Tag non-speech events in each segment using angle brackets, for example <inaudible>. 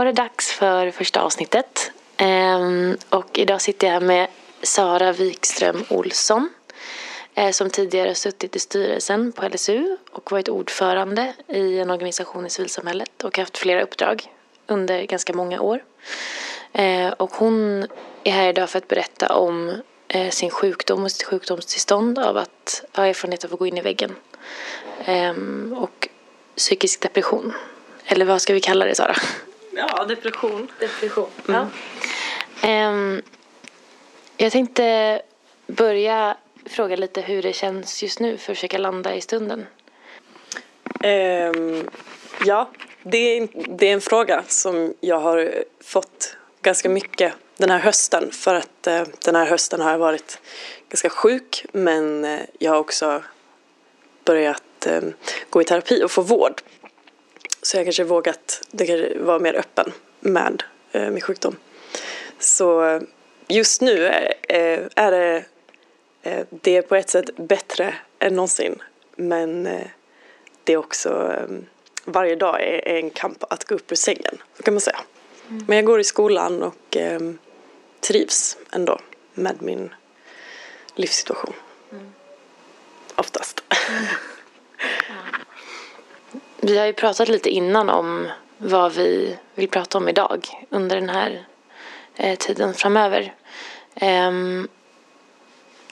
var det dags för första avsnittet. Ehm, och idag sitter jag här med Sara Wikström Olsson eh, som tidigare suttit i styrelsen på LSU och varit ordförande i en organisation i civilsamhället och haft flera uppdrag under ganska många år. Eh, och hon är här idag för att berätta om eh, sin sjukdom och sitt sjukdomstillstånd av att ha erfarenhet av att gå in i väggen. Ehm, och psykisk depression. Eller vad ska vi kalla det Sara? Ja, depression. Depression. Ja. Ehm, jag tänkte börja fråga lite hur det känns just nu för att försöka landa i stunden. Ehm, ja, det är, det är en fråga som jag har fått ganska mycket den här hösten för att eh, den här hösten har jag varit ganska sjuk men eh, jag har också börjat eh, gå i terapi och få vård. Så jag kanske vågat det kanske vara mer öppen med eh, min sjukdom. Så just nu är, eh, är det, eh, det är på ett sätt bättre än någonsin men eh, det är också varje dag är, en kamp att gå upp ur sängen, så kan man säga. Men jag går i skolan och trivs ändå med min livssituation. Oftast. Vi har ju pratat lite innan om vad vi vill prata om idag under den här eh, tiden framöver. Um,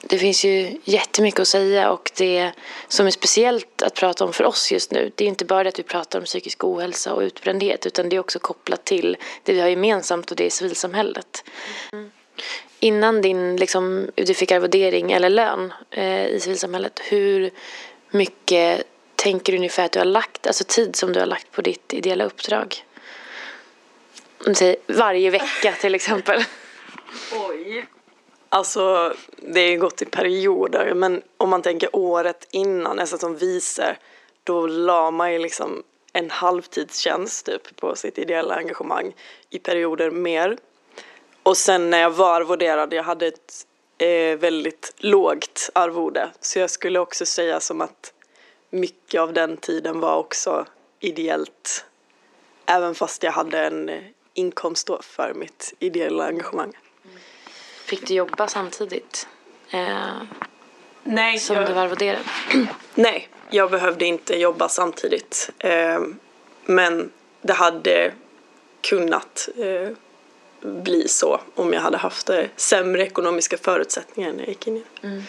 det finns ju jättemycket att säga och det som är speciellt att prata om för oss just nu det är inte bara det att vi pratar om psykisk ohälsa och utbrändhet utan det är också kopplat till det vi har gemensamt och det är civilsamhället. Innan din, liksom, du fick arvodering eller lön eh, i civilsamhället, hur mycket tänker du ungefär att du har lagt, alltså tid som du har lagt på ditt ideella uppdrag? Om du säger varje vecka till exempel. Oj. Alltså, det är gått i perioder, men om man tänker året innan, nästan som vice, då la man ju liksom en halvtidstjänst typ på sitt ideella engagemang i perioder mer. Och sen när jag var arvoderad, jag hade ett eh, väldigt lågt arvode, så jag skulle också säga som att mycket av den tiden var också ideellt, även fast jag hade en inkomst då för mitt ideella engagemang. Fick du jobba samtidigt eh, Nej, som du var arvoderad? <clears throat> Nej, jag behövde inte jobba samtidigt. Eh, men det hade kunnat eh, bli så om jag hade haft eh, sämre ekonomiska förutsättningar när jag gick in i det.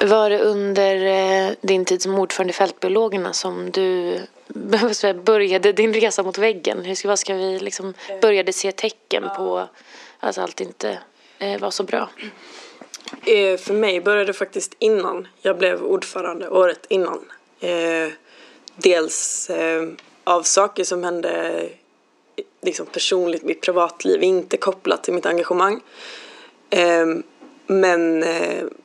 Var det under eh, din tid som ordförande i Fältbiologerna som du <laughs> började din resa mot väggen? Hur ska, vad ska vi liksom började se tecken på att allt inte eh, var så bra? Eh, för mig började det faktiskt innan jag blev ordförande, året innan. Dels av saker som hände liksom personligt mitt privatliv, inte kopplat till mitt engagemang. Men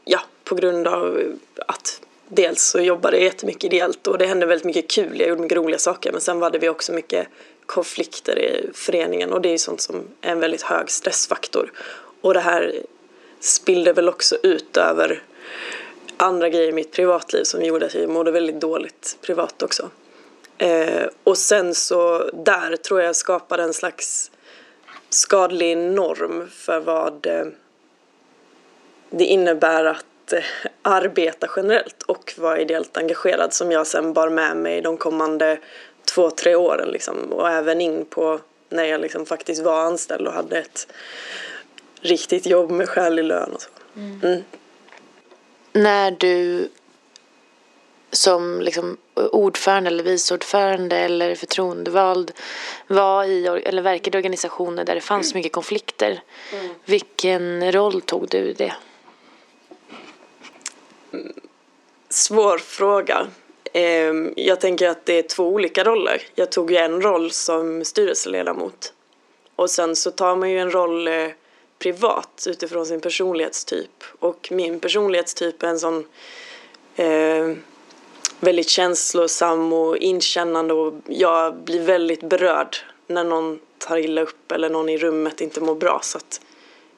ja, på grund av att dels så jobbade jag jättemycket ideellt och det hände väldigt mycket kul, jag gjorde mycket roliga saker men sen var det vi också mycket konflikter i föreningen och det är ju sånt som är en väldigt hög stressfaktor. Och det här spillde väl också ut över andra grejer i mitt privatliv som gjorde att jag mådde väldigt dåligt privat också. Eh, och sen så där tror jag skapade en slags skadlig norm för vad eh, det innebär att eh, arbeta generellt och vara ideellt engagerad som jag sen bar med mig de kommande två, tre åren liksom och även in på när jag liksom faktiskt var anställd och hade ett riktigt jobb med skälig lön och så. Mm. När du som liksom ordförande eller vice ordförande eller förtroendevald var i eller verkade i organisationer där det fanns mycket konflikter. Vilken roll tog du i det? Svår fråga. Ehm, jag tänker att det är två olika roller. Jag tog ju en roll som styrelseledamot och sen så tar man ju en roll eh, privat utifrån sin personlighetstyp och min personlighetstyp är en sån eh, väldigt känslosam och inkännande och jag blir väldigt berörd när någon tar illa upp eller någon i rummet inte mår bra så att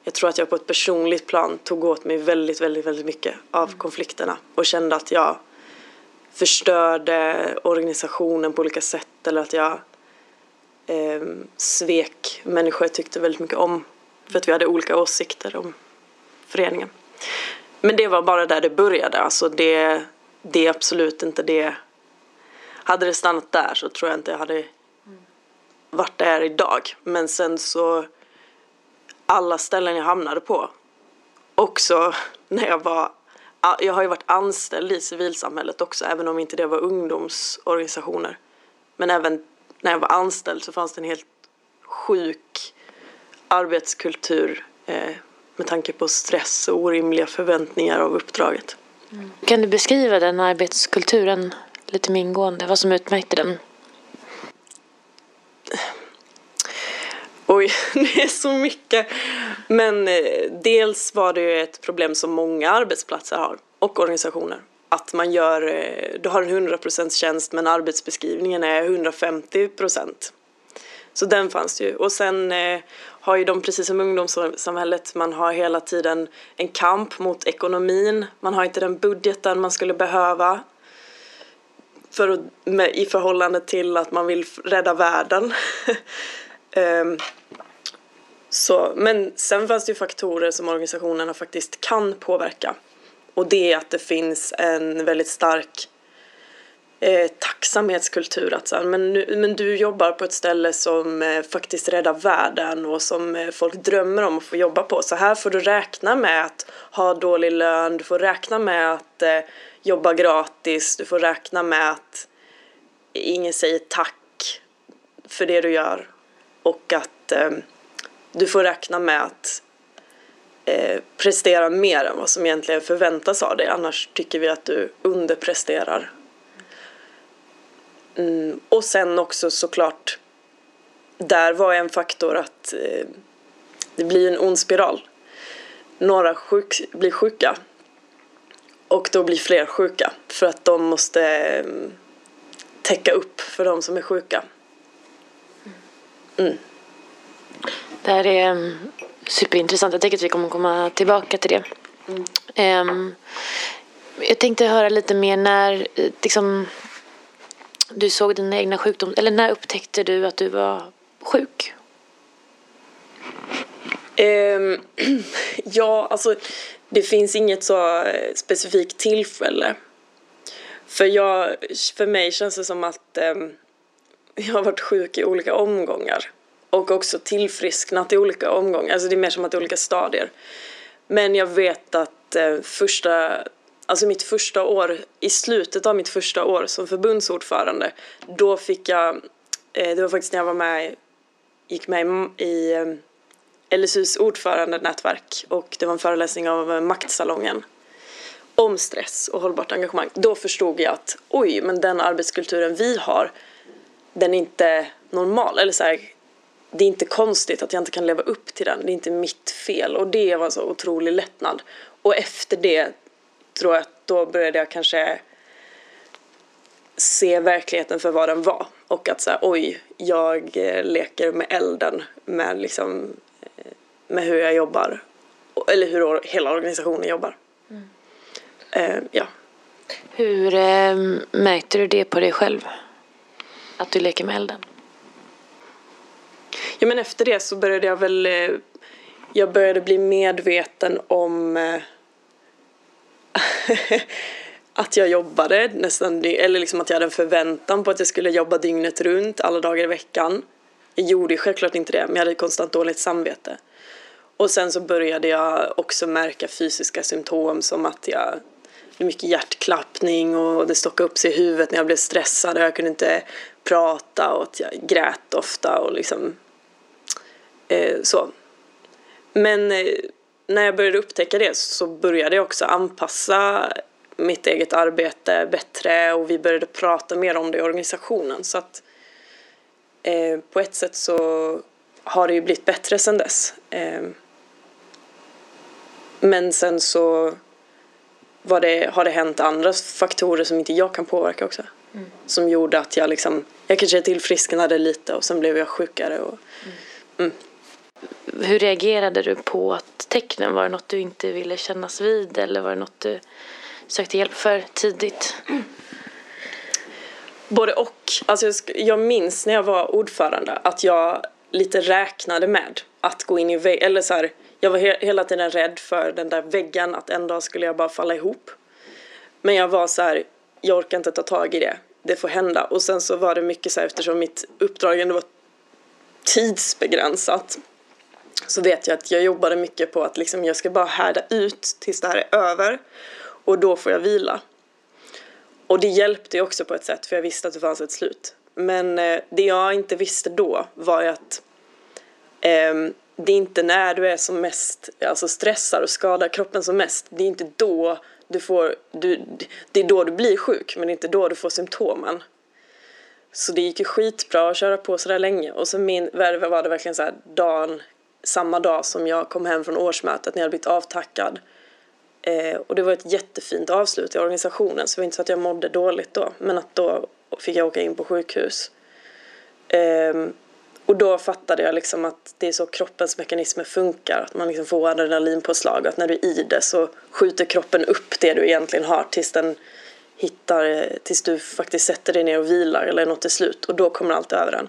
jag tror att jag på ett personligt plan tog åt mig väldigt, väldigt, väldigt mycket av konflikterna och kände att jag förstörde organisationen på olika sätt eller att jag eh, svek människor jag tyckte väldigt mycket om. För att vi hade olika åsikter om föreningen. Men det var bara där det började. Alltså det, det är absolut inte det. Hade det stannat där så tror jag inte jag hade varit där idag. Men sen så alla ställen jag hamnade på. Också när jag var jag har ju varit anställd i civilsamhället också, även om inte det var ungdomsorganisationer. Men även när jag var anställd så fanns det en helt sjuk arbetskultur eh, med tanke på stress och orimliga förväntningar av uppdraget. Mm. Kan du beskriva den arbetskulturen lite mer ingående? Vad som utmärkte den? Oj, <laughs> det är så mycket. Men eh, dels var det ju ett problem som många arbetsplatser har och organisationer. Att man gör, eh, du har en 100% tjänst men arbetsbeskrivningen är 150%. Så den fanns ju. Och sen eh, har ju de, precis som ungdomssamhället, man har hela tiden en kamp mot ekonomin. Man har inte den budgeten man skulle behöva för att, med, i förhållande till att man vill rädda världen. um, <laughs> så, men sen fanns det ju faktorer som organisationerna faktiskt kan påverka. Och det är att det finns en väldigt stark eh, tacksamhetskultur. Att så här, men, nu, men du jobbar på ett ställe som eh, faktiskt räddar världen och som eh, folk drömmer om att få jobba på. Så här får du räkna med att ha dålig lön, du får räkna med att eh, jobba gratis, du får räkna med att ingen säger tack för det du gör och att eh, du får räkna med att eh, prestera mer än vad som egentligen förväntas av dig annars tycker vi att du underpresterar. Mm, och sen också såklart där var en faktor att eh, det blir en ond spiral. Några sjuk, blir sjuka och då blir fler sjuka för att de måste eh, täcka upp för de som är sjuka. Mm. Det här är mm, superintressant. Jag tänker att vi kommer komma tillbaka till det. Mm. Um, jag tänkte höra lite mer när liksom, du såg dina egna sjukdomar, eller när upptäckte du att du var sjuk? Um, <clears throat> ja, alltså det finns inget så specifikt tillfälle. För, jag, för mig känns det som att um, jag har varit sjuk i olika omgångar och också tillfrisknat i olika omgångar. Alltså det är mer som att det är olika stadier. Men jag vet att eh, första, alltså mitt första år, i slutet av mitt första år som förbundsordförande, då fick jag, eh, det var faktiskt när jag var med, gick med i eh, LSUs ordförandenätverk och det var en föreläsning av Maktsalongen om stress och hållbart engagemang. Då förstod jag att oj, men den arbetskulturen vi har, den är inte normal. Eller så här, det är inte konstigt att jag inte kan leva upp till den. Det är inte mitt fel. Och det var så otrolig lättnad. Och efter det tror jag att då började jag kanske se verkligheten för vad den var. Och att säga oj, jag eh, leker med elden med liksom eh, med hur jag jobbar. Eller hur hela organisationen jobbar. Mm. Uh, ja. Hur eh, märkte du det på dig själv? Att du leker med elden? Ja men efter det så började jag väl eh, Jag började bli medveten om eh, <laughs> att jag jobbade nästan, eller liksom att jag hade en förväntan på att jag skulle jobba dygnet runt alla dagar i veckan. Jag gjorde självklart inte det, men jag hade konstant dåligt samvete. Och sen så började jag också märka fysiska symptom som att jag blev mycket hjärtklappning och det stockade upp sig i huvudet när jag blev stressad och jag kunde inte prata och att jag grät ofta och liksom Eh, så. Men eh, när jag började upptäcka det så började jag också anpassa mitt eget arbete bättre och vi började prata mer om det i organisationen. Så att eh, på ett sätt så har det ju blivit bättre sedan dess. Eh, men sen så det, har det hänt andra faktorer som inte jag kan påverka också. Mm. Som gjorde att jag liksom, jag kanske tillfrisknade lite och sen blev jag sjukare. Och, mm. Mm. Hur reagerade du på att tecknen? Var det något du inte ville kännas vid eller var det något du sökte hjälp för tidigt? Både och. Alltså jag, jag minns när jag var ordförande att jag lite räknade med att gå in i väggen. Eller så här, jag var he- hela tiden rädd för den där väggen, att en dag skulle jag bara falla ihop. Men jag var så här, jag orkar inte ta tag i det. Det får hända. Och sen så var det mycket så här, eftersom mitt uppdrag ändå var tidsbegränsat så vet jag att jag jobbade mycket på att liksom jag ska bara härda ut tills det här är över och då får jag vila. Och det hjälpte ju också på ett sätt för jag visste att det fanns ett slut. Men eh, det jag inte visste då var ju att eh, det är inte när du är som mest, alltså stressar och skadar kroppen som mest, det är inte då du får, du, det är då du blir sjuk men det är inte då du får symptomen. Så det gick ju skitbra att köra på sådär länge och så min, var det verkligen så här dagen, samma dag som jag kom hem från årsmötet när jag hade blivit avtackad. Eh, och det var ett jättefint avslut i organisationen så det var inte så att jag mådde dåligt då men att då fick jag åka in på sjukhus. Ehm, och då fattade jag liksom att det är så kroppens mekanismer funkar. Att man liksom får adrenalinpåslag. Att när du är i det så skjuter kroppen upp det du egentligen har tills den hittar, tills du faktiskt sätter dig ner och vilar eller något till slut. Och då kommer allt över den.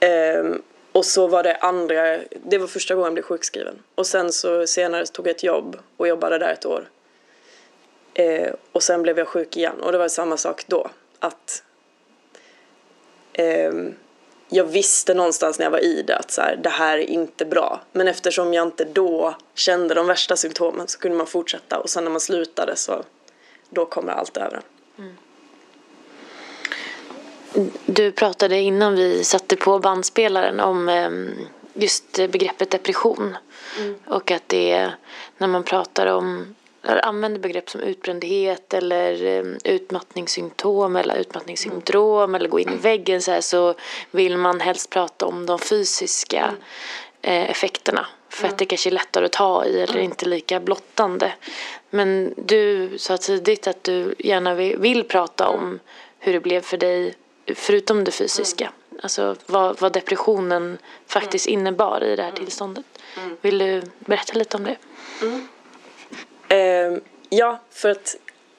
Ehm, och så var det andra, det var första gången jag blev sjukskriven. Och sen så senare tog jag ett jobb och jobbade där ett år. Eh, och sen blev jag sjuk igen och det var samma sak då. Att eh, jag visste någonstans när jag var i det att så här, det här är inte bra. Men eftersom jag inte då kände de värsta symptomen så kunde man fortsätta och sen när man slutade så då kommer allt över en. Du pratade innan vi satte på bandspelaren om ehm, just begreppet depression. Och att det är när man pratar om eller använder begrepp som utbrändhet eller um, utmattningssymptom eller utmattningssyndrom eller gå in i väggen så här så vill man helst prata om de fysiska eh, effekterna. För att det kanske är lättare att ta i eller inte lika blottande. Men du sa tidigt att du gärna vill prata om hur det blev för dig förutom det fysiska. Alltså vad, vad depressionen faktiskt innebar i det här tillståndet. Vill du berätta lite om det? Eh, ja, för att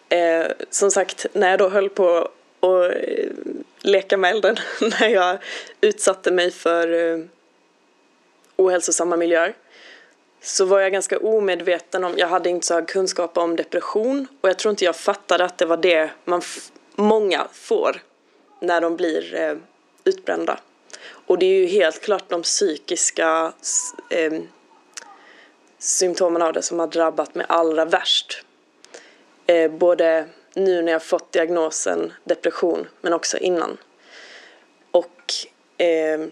eh, som sagt, när jag då höll på att eh, leka med elden, <laughs> när jag utsatte mig för eh, ohälsosamma miljöer, så var jag ganska omedveten om, jag hade inte så hög kunskap om depression och jag tror inte jag fattade att det var det man många får när de blir eh, utbrända. Och det är ju helt klart de psykiska eh, symptomen av det som har drabbat mig allra värst. Eh, både nu när jag fått diagnosen depression men också innan. Och eh,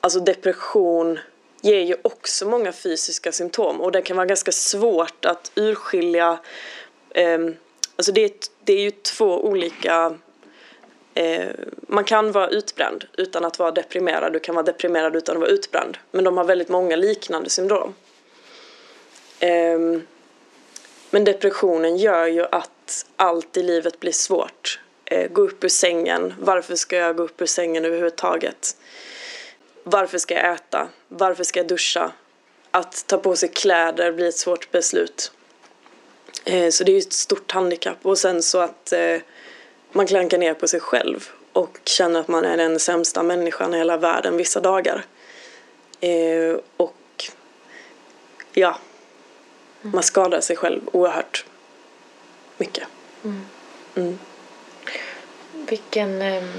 alltså depression ger ju också många fysiska symptom och det kan vara ganska svårt att urskilja. Eh, alltså det är, det är ju två olika Eh, man kan vara utbränd utan att vara deprimerad. Du kan vara deprimerad utan att vara utbränd. Men de har väldigt många liknande syndrom. Eh, men depressionen gör ju att allt i livet blir svårt. Eh, gå upp ur sängen. Varför ska jag gå upp ur sängen överhuvudtaget? Varför ska jag äta? Varför ska jag duscha? Att ta på sig kläder blir ett svårt beslut. Eh, så det är ju ett stort handikapp. Och sen så att eh, man klankar ner på sig själv och känner att man är den sämsta människan i hela världen vissa dagar. Eh, och ja, man skadar sig själv oerhört mycket. Mm. Vilken ehm,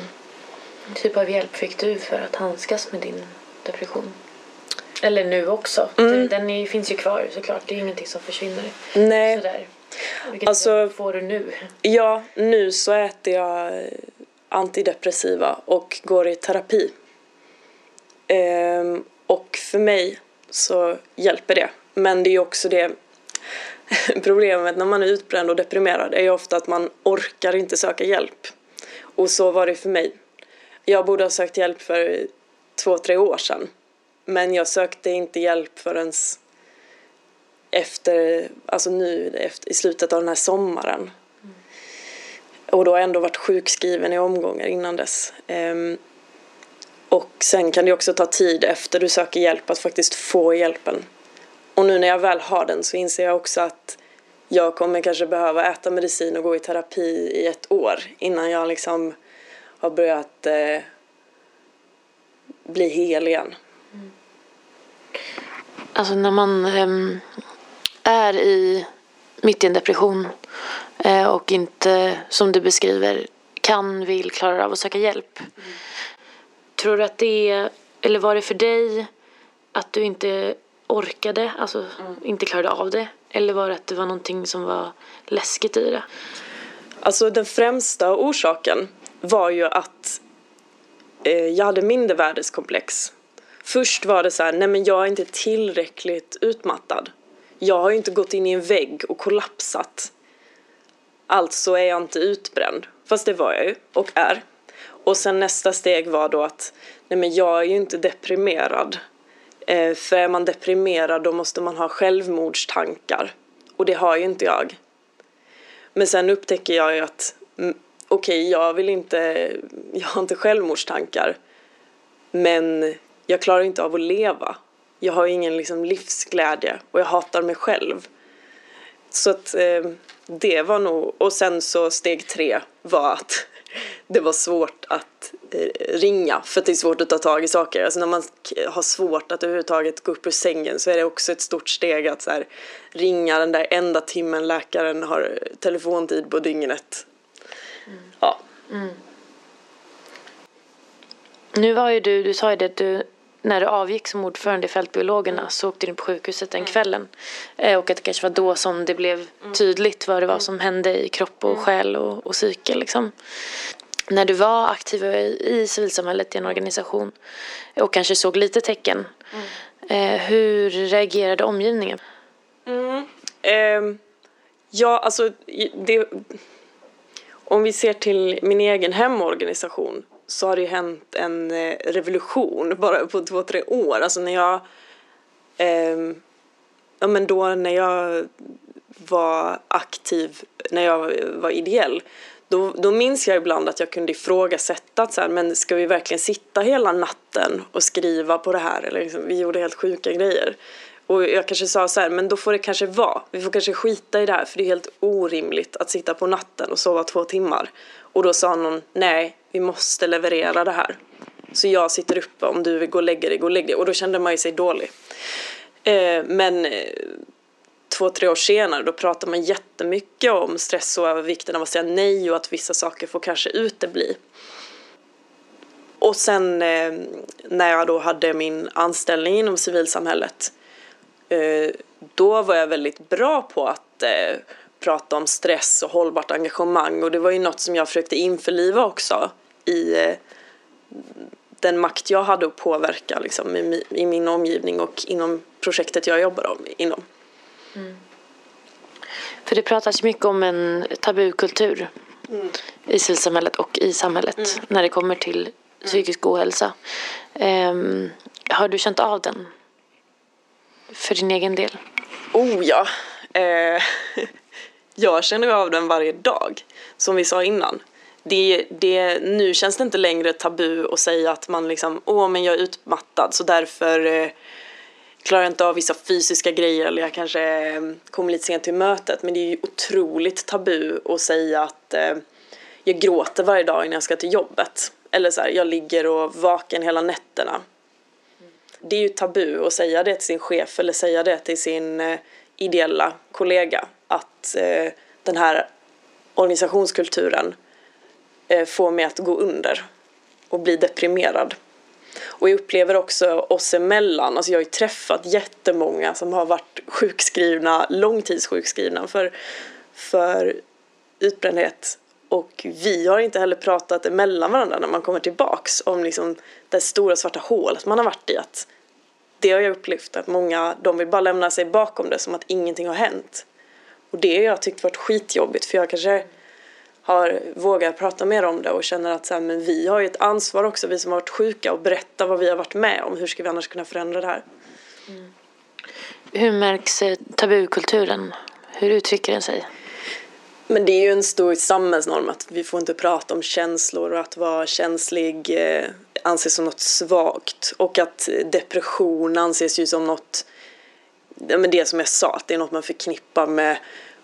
typ av hjälp fick du för att handskas med din depression? Eller nu också. Den, den är, finns ju kvar såklart. Det är ingenting som försvinner. Nej, Sådär. Vilket Alltså- får du nu? ja, nu så äter jag eh, antidepressiva och går i terapi. Ehm, och för mig så hjälper det. Men det är också det <laughs> problemet när man är utbränd och deprimerad är ju ofta att man orkar inte söka hjälp. Och så var det för mig. Jag borde ha sökt hjälp för två, tre år sedan. Men jag sökte inte hjälp förrän efter, alltså nu efter, i slutet av den här sommaren. Och då har jag ändå varit sjukskriven i omgångar innan dess. Um, och sen kan det också ta tid efter du söker hjälp att faktiskt få hjälpen. Och nu när jag väl har den så inser jag också att jag kommer kanske behöva äta medicin och gå i terapi i ett år innan jag liksom har börjat eh, bli hel igen. Alltså när man ehm, är i, mitt i en depression eh, och inte, som du beskriver, kan, vill, klarar av att söka hjälp. Tror du att det, eller var det för dig att du inte orkade, alltså inte klarade av det? Eller var det att det var någonting som var läskigt i det? Alltså den främsta orsaken var ju att eh, jag hade mindervärdeskomplex. Först var det så här, nej men jag är inte tillräckligt utmattad. Jag har ju inte gått in i en vägg och kollapsat. Alltså är jag inte utbränd. Fast det var jag ju och är. Och sen nästa steg var då att nej men jag är ju inte deprimerad. Eh, för är man deprimerad då måste man ha självmordstankar. Och det har ju inte jag. Men sen upptäcker jag ju att mm, okej, okay, jag vill inte, jag har inte självmordstankar. Men jag klarar inte av att leva. Jag har ingen liksom livsglädje och jag hatar mig själv. Så att eh, det var nog, och sen så steg tre var att <laughs> det var svårt att eh, ringa för att det är svårt att ta tag i saker. Alltså när man har svårt att överhuvudtaget gå upp ur sängen så är det också ett stort steg att så här, ringa den där enda timmen läkaren har telefontid på dygnet. Mm. Ja. Mm. Nu var ju du, du sa ju det, du när du avgick som ordförande i Fältbiologerna så åkte du in på sjukhuset den mm. kvällen. Eh, och att det kanske var då som det blev mm. tydligt vad det var mm. som hände i kropp och själ och, och psyke. Liksom. När du var aktiv i, i civilsamhället i en organisation och kanske såg lite tecken. Mm. Eh, hur reagerade omgivningen? Mm. Eh, ja, alltså det, om vi ser till min egen hemorganisation så har det ju hänt en eh, revolution bara på två, tre år. Alltså när jag, eh, ja men då när jag var aktiv, när jag var ideell, då, då minns jag ibland att jag kunde ifrågasätta att så här, men ska vi verkligen sitta hela natten och skriva på det här? Eller liksom, vi gjorde helt sjuka grejer. Och jag kanske sa så här, men då får det kanske vara. Vi får kanske skita i det här för det är helt orimligt att sitta på natten och sova två timmar. Och då sa någon, nej, vi måste leverera det här. Så jag sitter uppe, om du vill gå och lägga dig, gå och lägg dig. Och då kände man ju sig dålig. Eh, men eh, två, tre år senare då pratar man jättemycket om stress och vikten av att säga nej och att vissa saker får kanske utebli. Och sen eh, när jag då hade min anställning inom civilsamhället eh, då var jag väldigt bra på att eh, prata om stress och hållbart engagemang och det var ju något som jag försökte införliva också i eh, den makt jag hade att påverka liksom, i, i, min omgivning och inom projektet jag jobbar inom. Mm. För det pratas mycket om en tabukultur mm. i civilsamhället och i samhället mm. när det kommer till psykisk ohälsa. Um, har du känt av den för din egen del? Oh ja. Eh, <laughs> jag känner av den varje dag, som vi sa innan. Det, det, nu känns det inte längre tabu att säga att man liksom, åh men jag är utmattad så därför eh, klarar jag inte av vissa fysiska grejer eller jag kanske eh, kommer lite sent till mötet. Men det är ju otroligt tabu att säga att eh, jag gråter varje dag innan jag ska till jobbet. Eller så här, jag ligger och vaken hela nätterna. Det är ju tabu att säga det till sin chef eller säga det till sin eh, ideella kollega att eh, den här organisationskulturen eh, får mig att gå under och bli deprimerad. Och jag upplever också oss emellan, alltså jag har ju träffat jättemånga som har varit sjukskrivna, långtidssjukskrivna för, för utbrändhet och vi har inte heller pratat emellan varandra när man kommer tillbaks om liksom det stora svarta hålet man har varit i. Att det har jag upplevt att många, de vill bara lämna sig bakom det som att ingenting har hänt. Och det har jag tyckt varit skitjobbigt för jag kanske har vågat prata mer om det och känner att så här, men vi har ju ett ansvar också, vi som har varit sjuka, och berätta vad vi har varit med om. Hur ska vi annars kunna förändra det här? Mm. Hur märks eh, tabukulturen? Hur uttrycker den sig? Men det är ju en stor samhällsnorm att vi får inte prata om känslor och att vara känslig eh, anses som något svagt och att depression anses ju som något, men det som jag sa, att det är något man förknippar med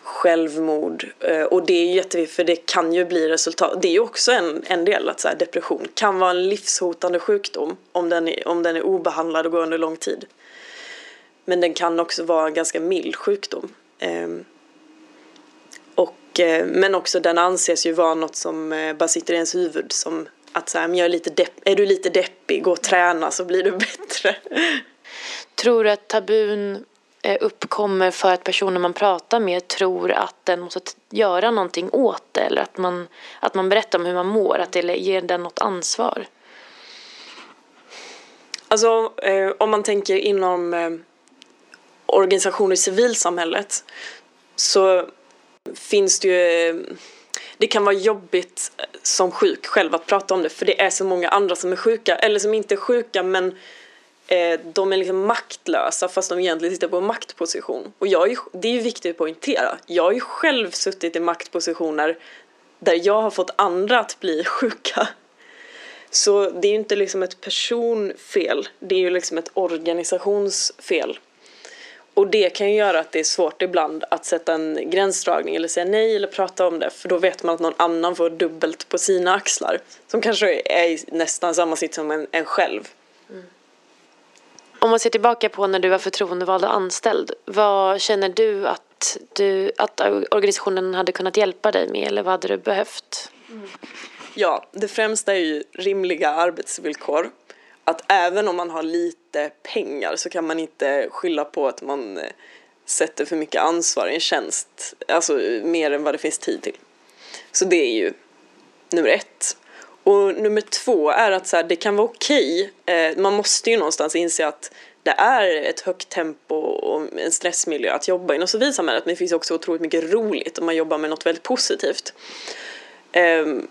självmord. Eh, och det är jätteviktigt för det kan ju bli resultat. Det är ju också en, en del att så här, depression kan vara en livshotande sjukdom om den, är, om den är obehandlad och går under lång tid. Men den kan också vara en ganska mild sjukdom. Ehm, och, eh, men också den anses ju vara något som eh, bara sitter i ens huvud som att så här, men jag är, lite depp, är du lite deppig, gå och träna så blir du <laughs> bättre. Tror du att tabun Eh, uppkommer för att personer man pratar med tror att den måste göra någonting åt det eller att man, att man berättar om hur man mår, att det ger den något ansvar? Alltså eh, om man tänker inom eh, organisationer i civilsamhället så finns det ju eh, det kan vara jobbigt eh, som sjuk själv att prata om det för det är så många andra som är sjuka eller som inte är sjuka men eh, de är liksom maktlösa fast de egentligen sitter på en maktposition. Och jag är, det är ju viktigt att poängtera. Jag har ju själv suttit i maktpositioner där jag har fått andra att bli <laughs> sjuka. Så det är ju inte liksom ett personfel, det är ju liksom ett organisationsfel. Och det kan ju göra att det är svårt ibland att sätta en gränsdragning eller säga nej eller prata om det för då vet man att någon annan får dubbelt på sina axlar som kanske är i nästan samma sitt som en, en själv. Mm. Om man ser tillbaka på när du var förtroendevald och anställd, vad känner du att, du att organisationen hade kunnat hjälpa dig med eller vad hade du behövt? Mm. Ja, det främsta är ju rimliga arbetsvillkor att även om man har lite pengar så kan man inte skylla på att man eh, sätter för mycket ansvar i en tjänst, alltså mer än vad det finns tid till. Så det är ju nummer ett. Och nummer två är att så här, det kan vara okej, eh, man måste ju någonstans inse att det är ett högt tempo och en stressmiljö att jobba inom civilsamhället men det finns också otroligt mycket roligt om man jobbar med något väldigt positivt. Ehm,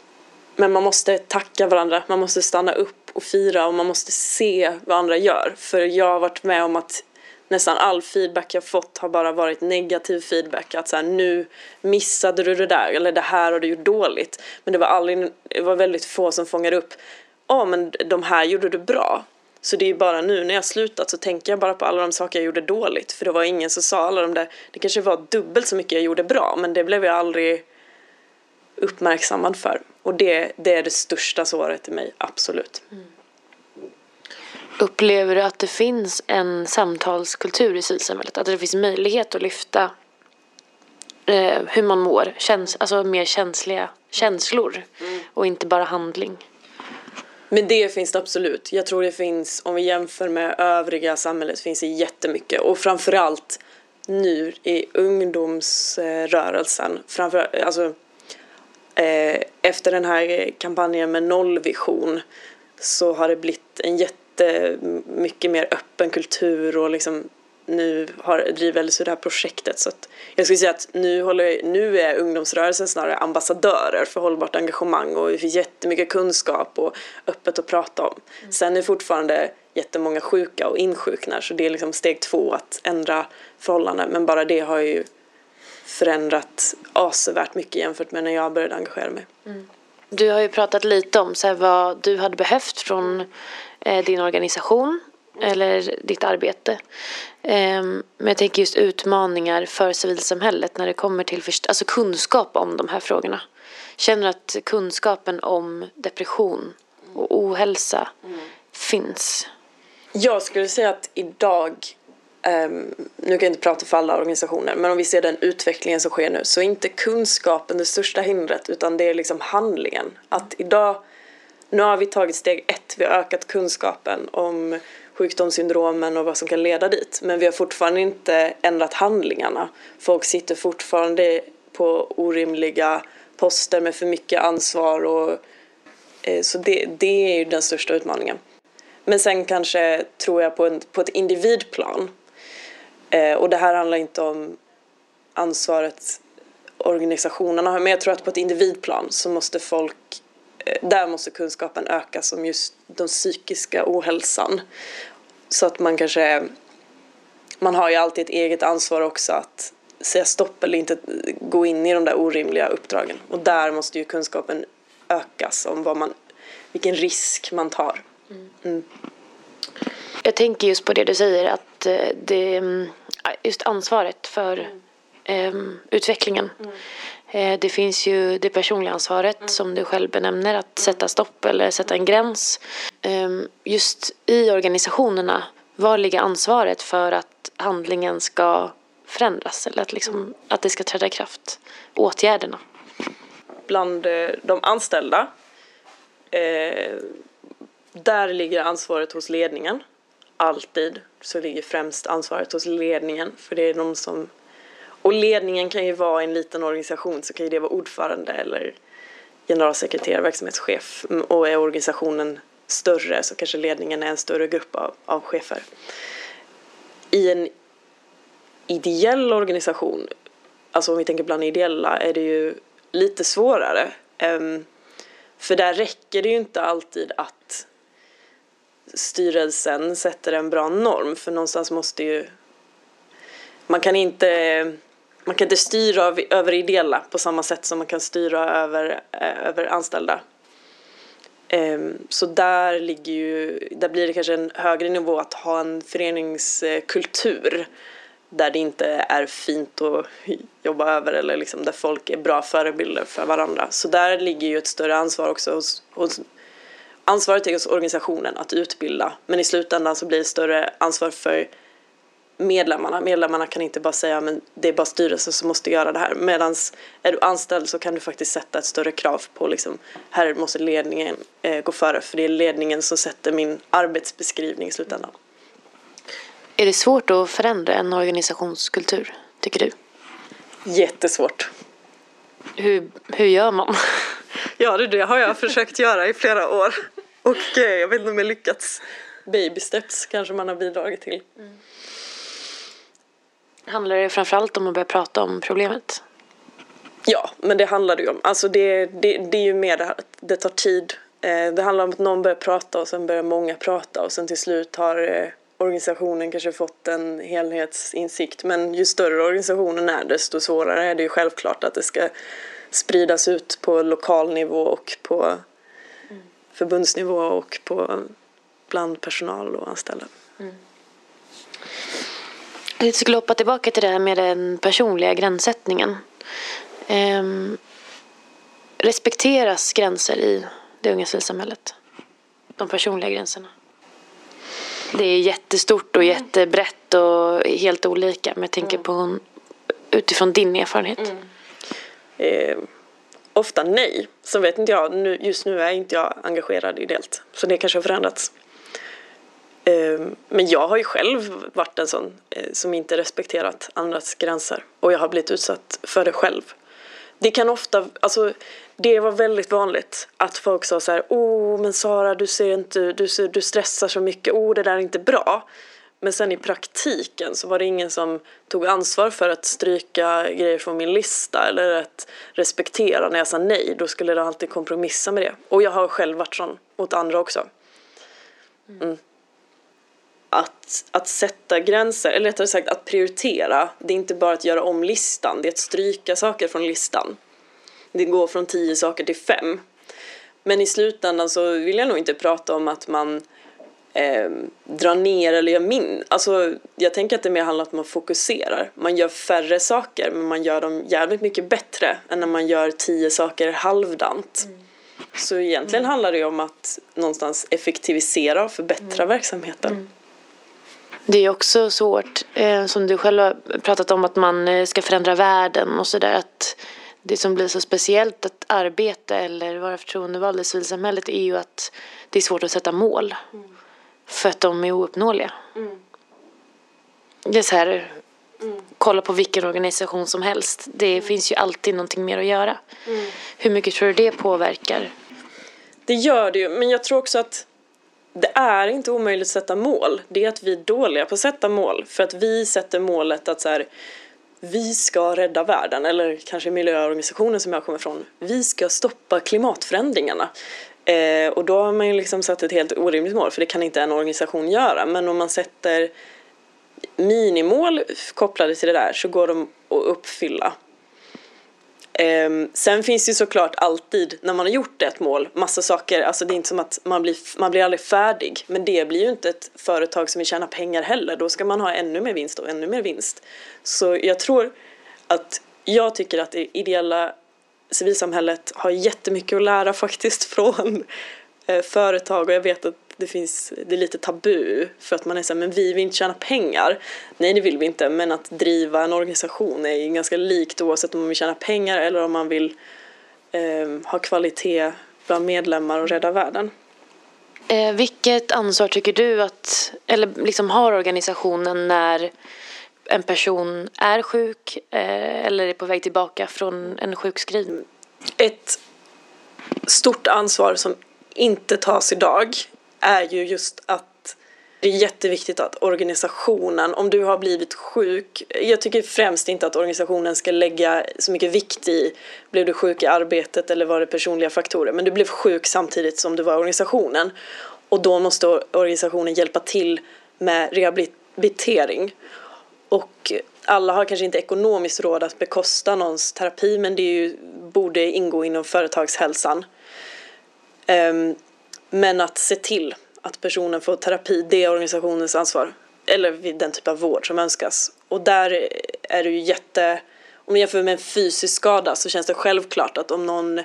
men man måste tacka varandra, man måste stanna upp och fira och man måste se vad andra gör. För jag har varit med om att nästan all feedback jag fått har bara varit negativ feedback. Att så här, nu missade du det där eller det här har du gjort dåligt. Men det var, aldrig, det var väldigt få som fångade upp, ja oh, men de här gjorde du bra. Så det är ju bara nu när jag slutat så tänker jag bara på alla de saker jag gjorde dåligt. För det var ingen som sa alla de där, det kanske var dubbelt så mycket jag gjorde bra men det blev jag aldrig uppmärksammad för. Och det, det är det största såret i mig, absolut. Mm. Upplever du att det finns en samtalskultur i civilsamhället? Att det finns möjlighet att lyfta eh, hur man mår, Käns alltså mer känsliga känslor mm. och inte bara handling? Men det finns det absolut. Jag tror det finns, om vi jämför med övriga samhället, finns det jättemycket. Och framförallt nu i ungdomsrörelsen. Framför, alltså, Eh, efter den här kampanjen med nollvision så har det blivit en jätte jättemycket mer öppen kultur och liksom nu har, driver LSU det här projektet. Så jag skulle säga att nu, håller, nu är ungdomsrörelsen snarare ambassadörer för hållbart engagemang och det finns jättemycket kunskap och öppet att prata om. Mm. Sen är fortfarande jättemånga sjuka och insjuknar så det är liksom steg två att ändra förhållanden men bara det har ju förändrat avsevärt mycket jämfört med när jag började engagera mig. Mm. Du har ju pratat lite om så här, vad du hade behövt från eh, din organisation eller ditt arbete. Eh, men jag tänker just utmaningar för civilsamhället när det kommer till alltså kunskap om de här frågorna. Känner att kunskapen om depression och ohälsa mm. finns? Jag skulle säga att idag Um, nu kan jag inte prata för alla organisationer, men om vi ser den utvecklingen som sker nu så är inte kunskapen det största hindret utan det är liksom handlingen. Att idag, nu har vi tagit steg ett, vi har ökat kunskapen om sjukdomssyndromen och vad som kan leda dit. Men vi har fortfarande inte ändrat handlingarna. Folk sitter fortfarande på orimliga poster med för mycket ansvar och eh, så det, det är ju den största utmaningen. Men sen kanske tror jag på, en, på ett individplan och det här handlar inte om ansvaret organisationerna har, men jag tror att på ett individplan så måste folk, eh, där måste kunskapen ökas om just den psykiska ohälsan. Så att man kanske, man har ju alltid ett eget ansvar också att säga stopp eller inte gå in i de där orimliga uppdragen. Och där måste ju kunskapen ökas om vad man, vilken risk man tar. Mm. Mm. Jag tänker just på det du säger att eh, det, mm, just ansvaret för eh, utvecklingen. Eh, det finns ju det personliga ansvaret som du själv benämner, att sätta stopp eller sätta en gräns. Eh, just i organisationerna, var ligger ansvaret för att handlingen ska förändras eller att, liksom, att det ska träda i kraft? Åtgärderna. Bland eh, de anställda, eh, där ligger ansvaret hos ledningen. Alltid så ligger främst ansvaret hos ledningen, för det är de som och ledningen kan ju vara en liten organisation så kan ju det vara ordförande eller generalsekreterare, verksamhetschef. Mm, och är organisationen större så kanske ledningen är en större grupp av, av chefer. I en ideell organisation, alltså om vi tänker bland ideella, är det ju lite svårare. Ehm, för där räcker det ju inte alltid att styrelsen sätter en bra norm, för någonstans måste ju man kan inte man kan inte styra över ideella på samma sätt som man kan styra över, eh, över anställda. Ehm, så där, ligger ju, där blir det kanske en högre nivå att ha en föreningskultur där det inte är fint att jobba över eller liksom där folk är bra förebilder för varandra. Så där ligger ju ett större ansvar också hos, hos ansvaret är hos organisationen att utbilda men i slutändan så blir det större ansvar för medlemmarna. Medlemmarna kan inte bara säga men det är bara styrelsen som måste göra det här. Medan är du anställd så kan du faktiskt sätta ett större krav på liksom, här måste ledningen eh, gå före för det är ledningen som sätter min arbetsbeskrivning i slutändan. Är det svårt att förändra en organisationskultur, tycker du? Jättesvårt. Hur, hur gör man? <laughs> Ja, det, det har jag försökt göra i flera år. Och eh, jag vet inte om jag lyckats. Baby steps kanske man har bidragit till. Mm. Handlar det framförallt om att börja prata om problemet? Ja, men det handlar det ju om. Alltså det, det, det är ju mer det här att det tar tid. Eh, det handlar om att någon börjar prata och sen börjar många prata och sen till slut har eh, organisationen kanske fått en helhetsinsikt. Men ju större organisationen är desto svårare är det ju självklart att det ska spridas ut på lokal nivå och på. Förbundsnivå och på bland personal och anställda. Mm. Jag skulle hoppa tillbaka till det här med den personliga gränssättningen. Um, respekteras gränser i det unga civilsamhället? De personliga gränserna? Det är jättestort och mm. jättebrett och helt olika. Men jag tänker på utifrån din erfarenhet. Mm. Eh, ofta nej. Så vet inte jag, nu, just nu är inte jag engagerad ideellt. Så det kanske har förändrats. Ehm, men jag har ju själv varit en sån eh, som inte respekterat andras gränser och jag har blivit utsatt för det själv. Det kan ofta, alltså det var väldigt vanligt att folk sa så här, oh men Sara du ser inte, du, ser, du stressar så mycket, oh det där är inte bra. Men sen i praktiken så var det ingen som tog ansvar för att stryka grejer från min lista eller att respektera när jag sa nej. Då skulle de alltid kompromissa med det. Och jag har själv varit sån mot andra också. Mm att, att sätta gränser, eller rättare sagt att prioritera. Det är inte bara att göra om listan, det är att stryka saker från listan. Det går från tio saker till fem. Men i slutändan så vill jag nog inte prata om att man eh, drar ner eller gör min. Alltså, jag tänker att det mer handlar om att man fokuserar. Man gör färre saker men man gör dem jävligt mycket bättre än när man gör tio saker halvdant. Mm. Så egentligen mm. handlar det ju om att någonstans effektivisera och förbättra mm. verksamheten. Mm. Det är också svårt, eh, som du själv har pratat om, att man eh, ska förändra världen och sådär. Att det som blir så speciellt att arbeta eller vara förtroendevald i civilsamhället är ju att det är svårt att sätta mål. Mm. För att de är ouppnåeliga. Mm. Det är så här, mm. kolla på vilken organisation som helst. Det mm. finns ju alltid någonting mer att göra. Mm. Hur mycket tror du det påverkar? Det gör det ju, men jag tror också att det är inte omöjligt att sätta mål. Det är att vi är dåliga på att sätta mål. För att vi sätter målet att så här, vi ska rädda världen, eller kanske miljöorganisationen som jag kommer ifrån, vi ska stoppa klimatförändringarna. Eh, och då har man ju liksom satt ett helt orimligt mål, för det kan inte en organisation göra. Men om man sätter minimål kopplade till det där så går de att uppfylla. Eh, sen finns det ju såklart alltid, när man har gjort ett mål, massa saker, alltså det är inte som att man blir, man blir aldrig färdig, men det blir ju inte ett företag som vill tjäna pengar heller, då ska man ha ännu mer vinst och ännu mer vinst. Så jag tror att jag tycker att det ideella civilsamhället har jättemycket att lära faktiskt <laughs> från eh, företag och jag vet att det finns, det är lite tabu för att man är såhär, men vi vill inte tjäna pengar. Nej det vill vi inte, men att driva en organisation är ganska likt oavsett om man vill tjäna pengar eller om man vill eh, ha kvalitet bland medlemmar och rädda världen. Eh, vilket ansvar tycker du att, eller liksom har organisationen när en person är sjuk eh, eller är på väg tillbaka från en sjukskrivning? Ett stort ansvar som inte tas idag är ju just att det är jätteviktigt att organisationen, om du har blivit sjuk, jag tycker främst inte att organisationen ska lägga så mycket vikt i, blev du sjuk i arbetet eller var det personliga faktorer, men du blev sjuk samtidigt som du var i organisationen och då måste organisationen hjälpa till med rehabilitering. Och alla har kanske inte ekonomiskt råd att bekosta någons terapi men det ju, borde ingå inom företagshälsan. Um, men att se till att personen får terapi, det är organisationens ansvar. Eller vid den typ av vård som önskas. Och där är det ju jätte... Om man jämför med en fysisk skada så känns det självklart att om någon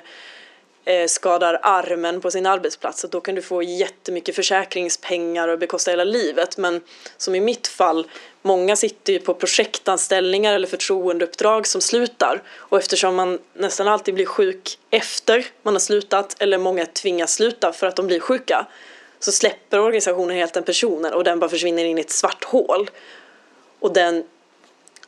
eh, skadar armen på sin arbetsplats så då kan du få jättemycket försäkringspengar och bekosta hela livet. Men som i mitt fall, många sitter ju på projektanställningar eller förtroendeuppdrag som slutar. Och eftersom man nästan alltid blir sjuk efter man har slutat eller många tvingas sluta för att de blir sjuka så släpper organisationen helt den personen och den bara försvinner in i ett svart hål. Och den,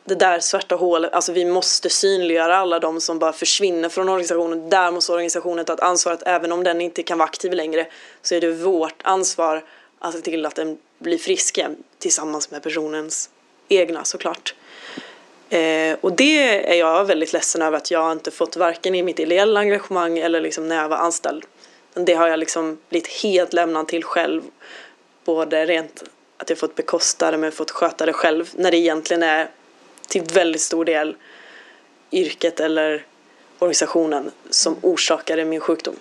det där svarta hålet, alltså vi måste synliggöra alla de som bara försvinner från organisationen. Där måste organisationen ta ett ansvar att även om den inte kan vara aktiv längre så är det vårt ansvar att se till att den bli frisk igen tillsammans med personens egna såklart. Eh, och det är jag väldigt ledsen över att jag inte fått varken i mitt ideella engagemang eller liksom när jag var anställd det har jag liksom blivit helt lämnad till själv. Både rent att jag fått bekosta det men fått sköta det själv när det egentligen är till väldigt stor del yrket eller organisationen som orsakade min sjukdom.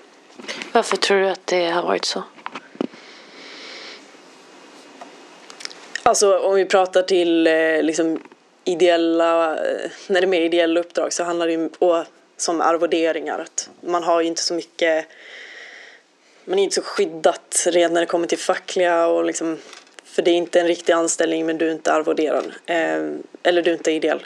Varför tror du att det har varit så? Alltså om vi pratar till eh, liksom ideella, eh, när det är mer ideella uppdrag så handlar det ju om, som arvoderingar. Att man har ju inte så mycket man är inte så skyddat redan när det kommer till fackliga och liksom för det är inte en riktig anställning men du är inte arvoderad eh, eller du är inte ideell.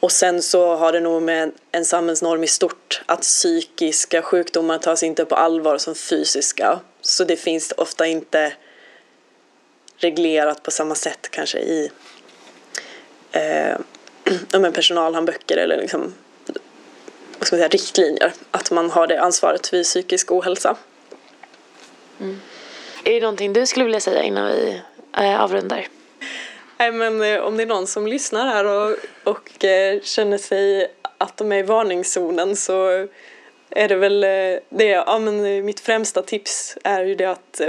Och sen så har det nog med en samhällsnorm i stort att psykiska sjukdomar tas inte på allvar som fysiska. Så det finns ofta inte reglerat på samma sätt kanske i eh, <clears throat> personalhandböcker eller liksom vad ska man säga, riktlinjer. Att man har det ansvaret vid psykisk ohälsa. Mm. Är det någonting du skulle vilja säga innan vi äh, avrundar? Nej men eh, om det är någon som lyssnar här och, och eh, känner sig att de är i varningszonen så är det väl eh, det, ja men mitt främsta tips är ju det att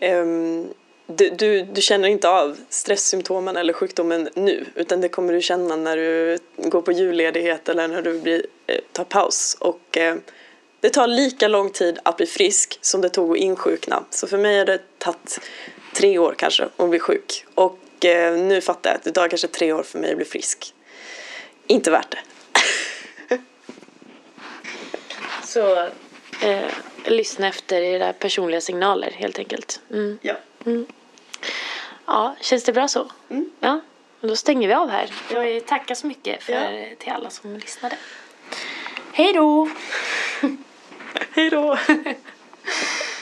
um, du, du, du, känner inte av stresssymptomen eller sjukdomen nu utan det kommer du känna när du går på julledighet eller när du blir, eh, tar paus. Och, eh, det tar lika lång tid att bli frisk som det tog att insjukna. Så för mig har det tagit tre år kanske att bli sjuk. Och eh, nu fattar jag att det tar kanske tre år för mig att bli frisk. Inte värt det. <laughs> Så eh, lyssna efter era personliga signaler helt enkelt. Mm. Ja. Mm. Ja, känns det bra så? Mm. Ja, då stänger vi av här. Jag vill tacka så mycket för, ja. till alla som lyssnade. Hej då! <laughs> Hej då! <laughs>